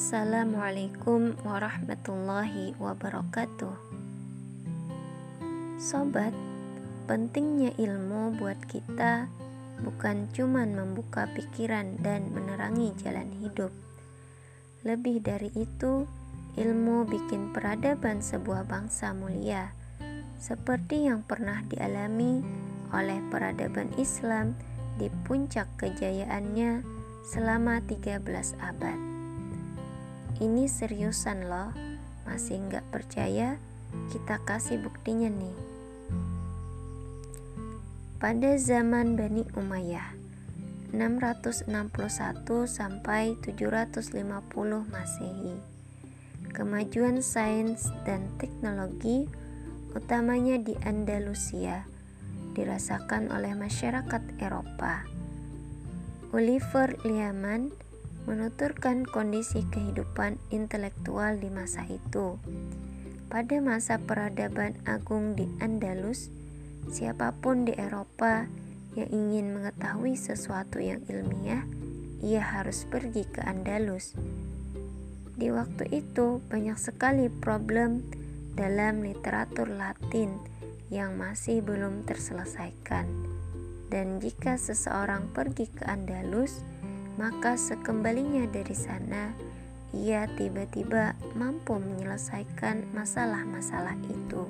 Assalamualaikum warahmatullahi wabarakatuh. Sobat, pentingnya ilmu buat kita bukan cuman membuka pikiran dan menerangi jalan hidup. Lebih dari itu, ilmu bikin peradaban sebuah bangsa mulia, seperti yang pernah dialami oleh peradaban Islam di puncak kejayaannya selama 13 abad. Ini seriusan loh, masih nggak percaya? Kita kasih buktinya nih. Pada zaman Bani Umayyah 661 sampai 750 Masehi. Kemajuan sains dan teknologi utamanya di Andalusia dirasakan oleh masyarakat Eropa. Oliver Liaman menuturkan kondisi kehidupan intelektual di masa itu. Pada masa peradaban agung di Andalus, Siapa pun di Eropa yang ingin mengetahui sesuatu yang ilmiah, ia harus pergi ke Andalus. Di waktu itu, banyak sekali problem dalam literatur Latin yang masih belum terselesaikan. Dan jika seseorang pergi ke Andalus, maka sekembalinya dari sana, ia tiba-tiba mampu menyelesaikan masalah-masalah itu.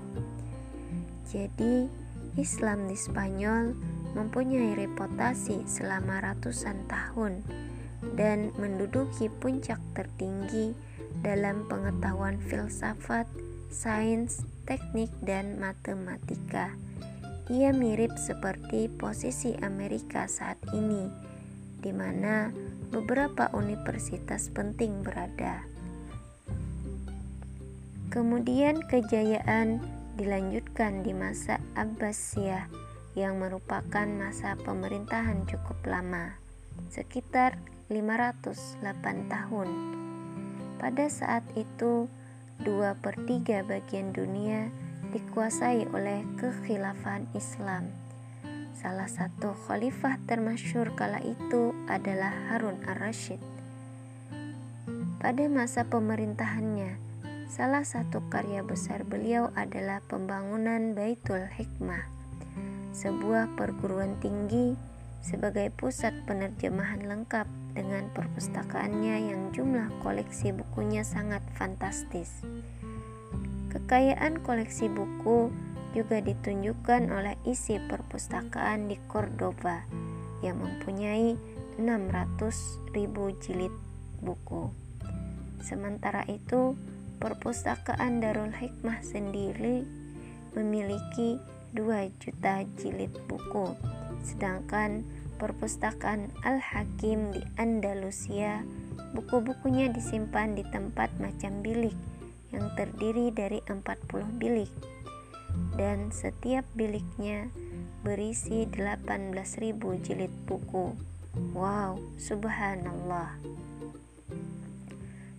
Jadi, Islam di Spanyol mempunyai reputasi selama ratusan tahun dan menduduki puncak tertinggi dalam pengetahuan filsafat, sains, teknik, dan matematika. Ia mirip seperti posisi Amerika saat ini, di mana beberapa universitas penting berada. Kemudian kejayaan dilanjutkan di masa Abbasiyah yang merupakan masa pemerintahan cukup lama, sekitar 508 tahun. Pada saat itu, dua per tiga bagian dunia dikuasai oleh kekhilafan Islam. Salah satu khalifah termasyur kala itu adalah Harun ar-Rasyid. Pada masa pemerintahannya, Salah satu karya besar beliau adalah pembangunan Baitul Hikmah, sebuah perguruan tinggi sebagai pusat penerjemahan lengkap dengan perpustakaannya yang jumlah koleksi bukunya sangat fantastis. Kekayaan koleksi buku juga ditunjukkan oleh isi perpustakaan di Cordoba yang mempunyai 600 ribu jilid buku. Sementara itu, Perpustakaan Darul Hikmah sendiri memiliki 2 juta jilid buku, sedangkan perpustakaan Al-Hakim di Andalusia buku-bukunya disimpan di tempat macam bilik yang terdiri dari 40 bilik dan setiap biliknya berisi 18.000 jilid buku. Wow, subhanallah.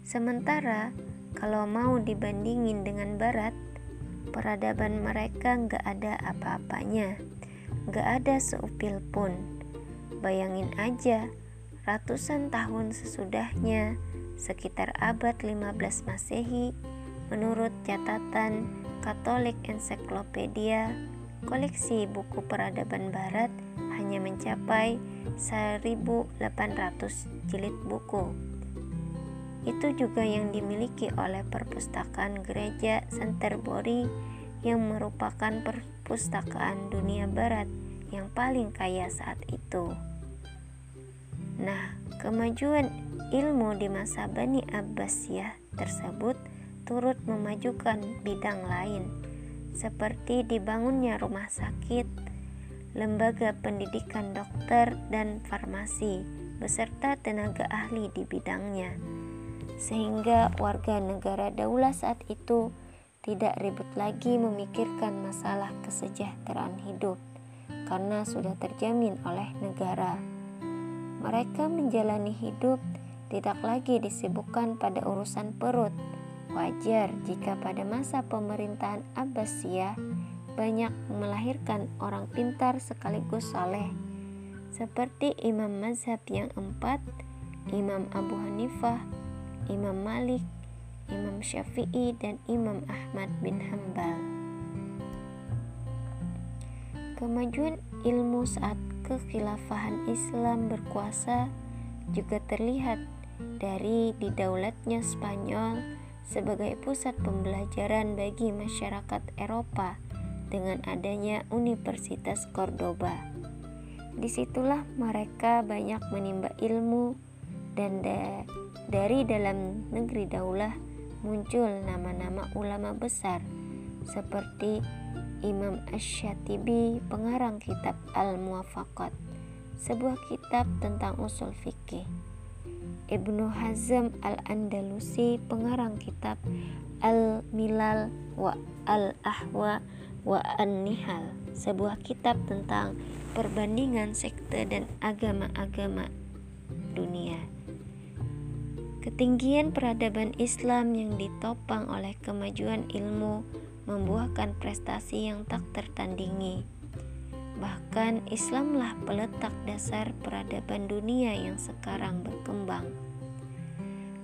Sementara kalau mau dibandingin dengan barat, peradaban mereka nggak ada apa-apanya, nggak ada seupil pun. Bayangin aja, ratusan tahun sesudahnya, sekitar abad 15 Masehi, menurut catatan Katolik Encyclopedia, koleksi buku peradaban barat hanya mencapai 1800 jilid buku. Itu juga yang dimiliki oleh perpustakaan gereja Canterbury yang merupakan perpustakaan dunia barat yang paling kaya saat itu. Nah, kemajuan ilmu di masa Bani Abbasiyah tersebut turut memajukan bidang lain seperti dibangunnya rumah sakit, lembaga pendidikan dokter dan farmasi beserta tenaga ahli di bidangnya sehingga warga negara daulah saat itu tidak ribut lagi memikirkan masalah kesejahteraan hidup karena sudah terjamin oleh negara. Mereka menjalani hidup tidak lagi disibukkan pada urusan perut. Wajar jika pada masa pemerintahan Abbasiyah banyak melahirkan orang pintar sekaligus saleh seperti Imam Mazhab yang empat, Imam Abu Hanifah, Imam Malik, Imam Syafi'i, dan Imam Ahmad bin Hambal. Kemajuan ilmu saat kekhilafahan Islam berkuasa juga terlihat dari didaulatnya Spanyol sebagai pusat pembelajaran bagi masyarakat Eropa dengan adanya Universitas Cordoba. Di situlah mereka banyak menimba ilmu dan da dari dalam negeri daulah muncul nama-nama ulama besar seperti Imam Ash-Shatibi, pengarang kitab Al-Muwafaqat, sebuah kitab tentang usul fikih. Ibnu Hazm Al-Andalusi, pengarang kitab Al-Milal wa Al-Ahwa wa An-Nihal, sebuah kitab tentang perbandingan sekte dan agama-agama dunia. Ketinggian peradaban Islam yang ditopang oleh kemajuan ilmu membuahkan prestasi yang tak tertandingi. Bahkan Islamlah peletak dasar peradaban dunia yang sekarang berkembang.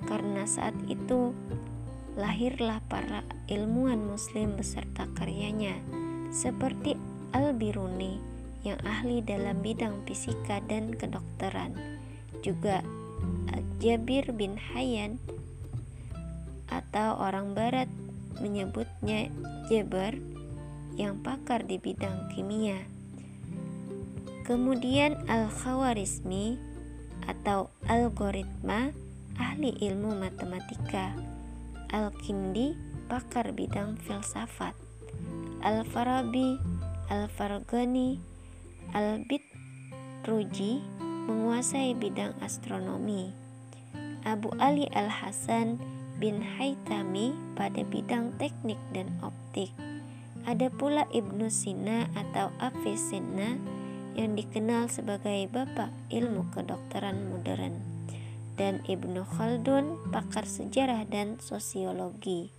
Karena saat itu lahirlah para ilmuwan muslim beserta karyanya seperti Al-Biruni yang ahli dalam bidang fisika dan kedokteran. Juga Jabir bin Hayyan atau orang barat menyebutnya Jabar yang pakar di bidang kimia. Kemudian Al-Khawarizmi atau algoritma ahli ilmu matematika. Al-Kindi pakar bidang filsafat. Al-Farabi, Al-Fargani, Al-Bitruji menguasai bidang astronomi. Abu Ali Al-Hasan bin Haytami pada bidang teknik dan optik. Ada pula Ibnu Sina atau Avicenna yang dikenal sebagai bapak ilmu kedokteran modern dan Ibnu Khaldun pakar sejarah dan sosiologi.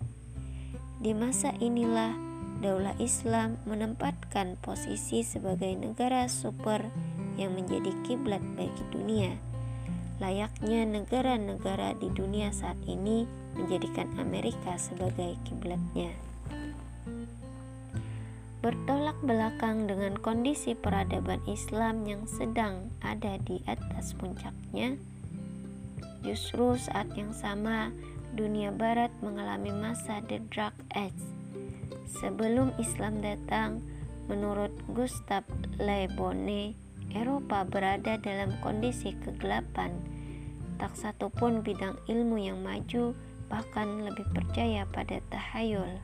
Di masa inilah Daulah Islam menempatkan posisi sebagai negara super yang menjadi kiblat bagi dunia layaknya negara-negara di dunia saat ini menjadikan Amerika sebagai kiblatnya. Bertolak belakang dengan kondisi peradaban Islam yang sedang ada di atas puncaknya, justru saat yang sama dunia barat mengalami masa The Dark Age. Sebelum Islam datang, menurut Gustav Le Bonnet, Eropa berada dalam kondisi kegelapan. Tak satu pun bidang ilmu yang maju, bahkan lebih percaya pada tahayul.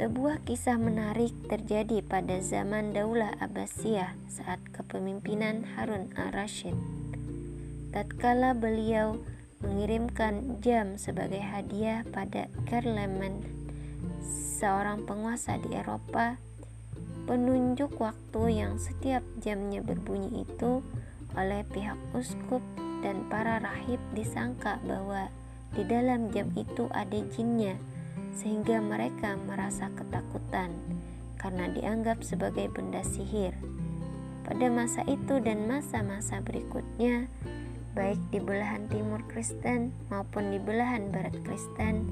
Sebuah kisah menarik terjadi pada zaman Daulah Abbasiyah saat kepemimpinan Harun al-Rashid. Tatkala beliau mengirimkan jam sebagai hadiah pada Carleman, seorang penguasa di Eropa penunjuk waktu yang setiap jamnya berbunyi itu oleh pihak uskup dan para rahib disangka bahwa di dalam jam itu ada jinnya sehingga mereka merasa ketakutan karena dianggap sebagai benda sihir. Pada masa itu dan masa-masa berikutnya, baik di belahan timur Kristen maupun di belahan barat Kristen,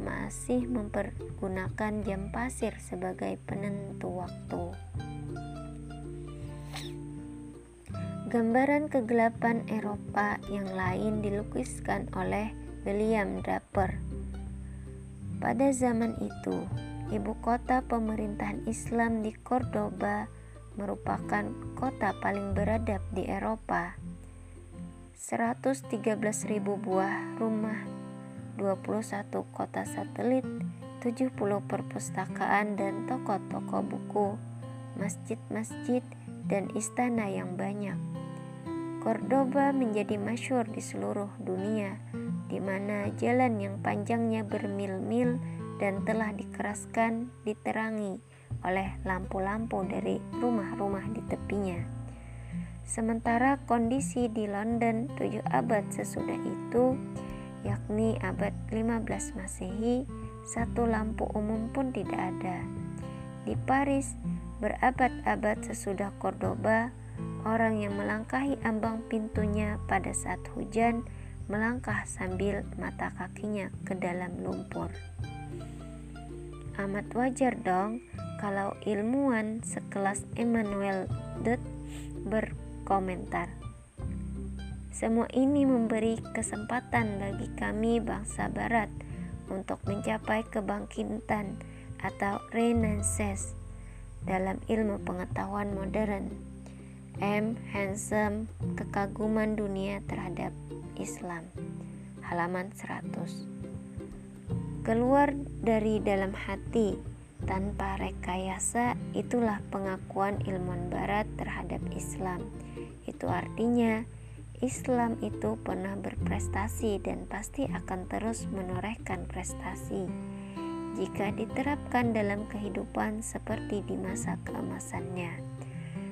masih mempergunakan jam pasir sebagai penentu waktu. Gambaran kegelapan Eropa yang lain dilukiskan oleh William Draper. Pada zaman itu, ibu kota pemerintahan Islam di Cordoba merupakan kota paling beradab di Eropa. 113.000 buah rumah 21 kota satelit, 70 perpustakaan dan toko-toko buku, masjid-masjid, dan istana yang banyak. Cordoba menjadi masyur di seluruh dunia, di mana jalan yang panjangnya bermil-mil dan telah dikeraskan diterangi oleh lampu-lampu dari rumah-rumah di tepinya. Sementara kondisi di London tujuh abad sesudah itu yakni abad 15 Masehi, satu lampu umum pun tidak ada. Di Paris, berabad-abad sesudah Cordoba, orang yang melangkahi ambang pintunya pada saat hujan melangkah sambil mata kakinya ke dalam lumpur. Amat wajar dong kalau ilmuwan sekelas Emmanuel Dut berkomentar. Semua ini memberi kesempatan bagi kami bangsa barat untuk mencapai kebangkitan atau renaissance dalam ilmu pengetahuan modern. M. Handsome, Kekaguman Dunia Terhadap Islam Halaman 100 Keluar dari dalam hati tanpa rekayasa itulah pengakuan ilmuwan barat terhadap Islam. Itu artinya Islam itu pernah berprestasi dan pasti akan terus menorehkan prestasi jika diterapkan dalam kehidupan seperti di masa keemasannya.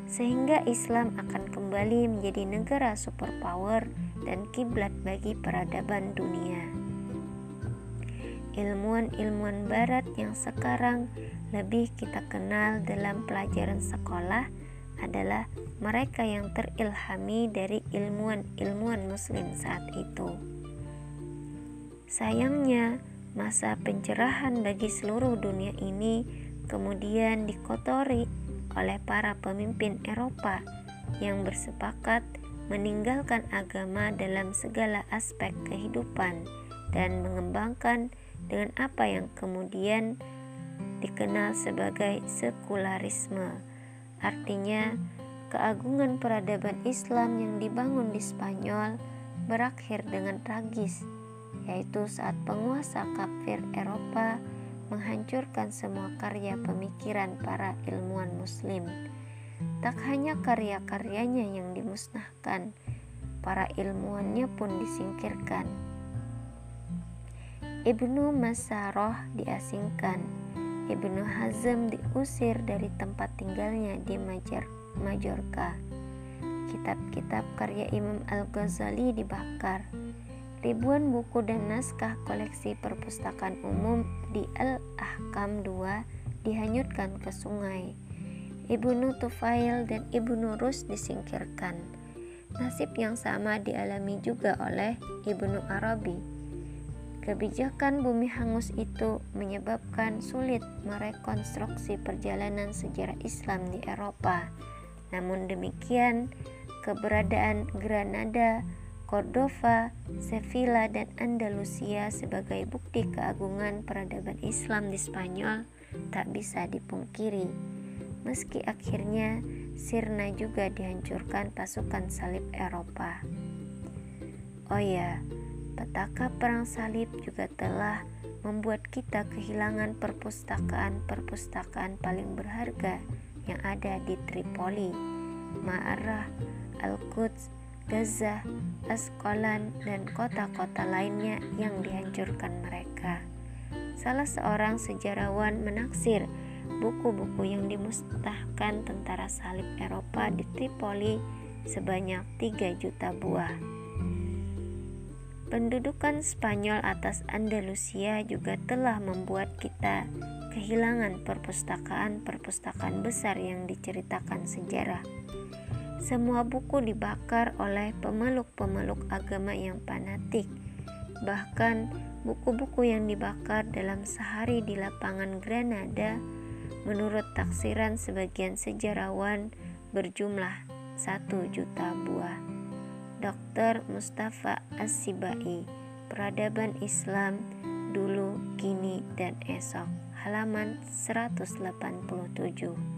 Sehingga Islam akan kembali menjadi negara superpower dan kiblat bagi peradaban dunia ilmuwan-ilmuwan barat yang sekarang lebih kita kenal dalam pelajaran sekolah adalah mereka yang terilhami dari ilmuwan-ilmuwan muslim saat itu. Sayangnya, masa pencerahan bagi seluruh dunia ini kemudian dikotori oleh para pemimpin Eropa yang bersepakat meninggalkan agama dalam segala aspek kehidupan dan mengembangkan dengan apa yang kemudian dikenal sebagai sekularisme. Artinya, keagungan peradaban Islam yang dibangun di Spanyol berakhir dengan tragis, yaitu saat penguasa kafir Eropa menghancurkan semua karya pemikiran para ilmuwan muslim. Tak hanya karya-karyanya yang dimusnahkan, para ilmuwannya pun disingkirkan Ibnu Masaroh diasingkan. Ibnu Hazm diusir dari tempat tinggalnya di Majar, Majorka. Kitab-kitab karya Imam Al-Ghazali dibakar. Ribuan buku dan naskah koleksi perpustakaan umum di Al-Ahkam II dihanyutkan ke sungai. Ibnu Tufail dan Ibnu Rus disingkirkan. Nasib yang sama dialami juga oleh Ibnu Arabi Kebijakan bumi hangus itu menyebabkan sulit merekonstruksi perjalanan sejarah Islam di Eropa. Namun demikian, keberadaan Granada, Cordova, Sevilla, dan Andalusia sebagai bukti keagungan peradaban Islam di Spanyol tak bisa dipungkiri. Meski akhirnya Sirna juga dihancurkan pasukan salib Eropa. Oh ya, Petaka perang salib juga telah membuat kita kehilangan perpustakaan-perpustakaan paling berharga yang ada di Tripoli, Ma'arah, Al-Quds, Gaza, Asqalan, dan kota-kota lainnya yang dihancurkan mereka. Salah seorang sejarawan menaksir buku-buku yang dimusnahkan tentara salib Eropa di Tripoli sebanyak 3 juta buah. Pendudukan Spanyol atas Andalusia juga telah membuat kita kehilangan perpustakaan-perpustakaan besar yang diceritakan sejarah. Semua buku dibakar oleh pemeluk-pemeluk agama yang fanatik. Bahkan buku-buku yang dibakar dalam sehari di lapangan Granada menurut taksiran sebagian sejarawan berjumlah satu juta buah. Dr. Mustafa Asibai Peradaban Islam Dulu, Kini, dan Esok Halaman 187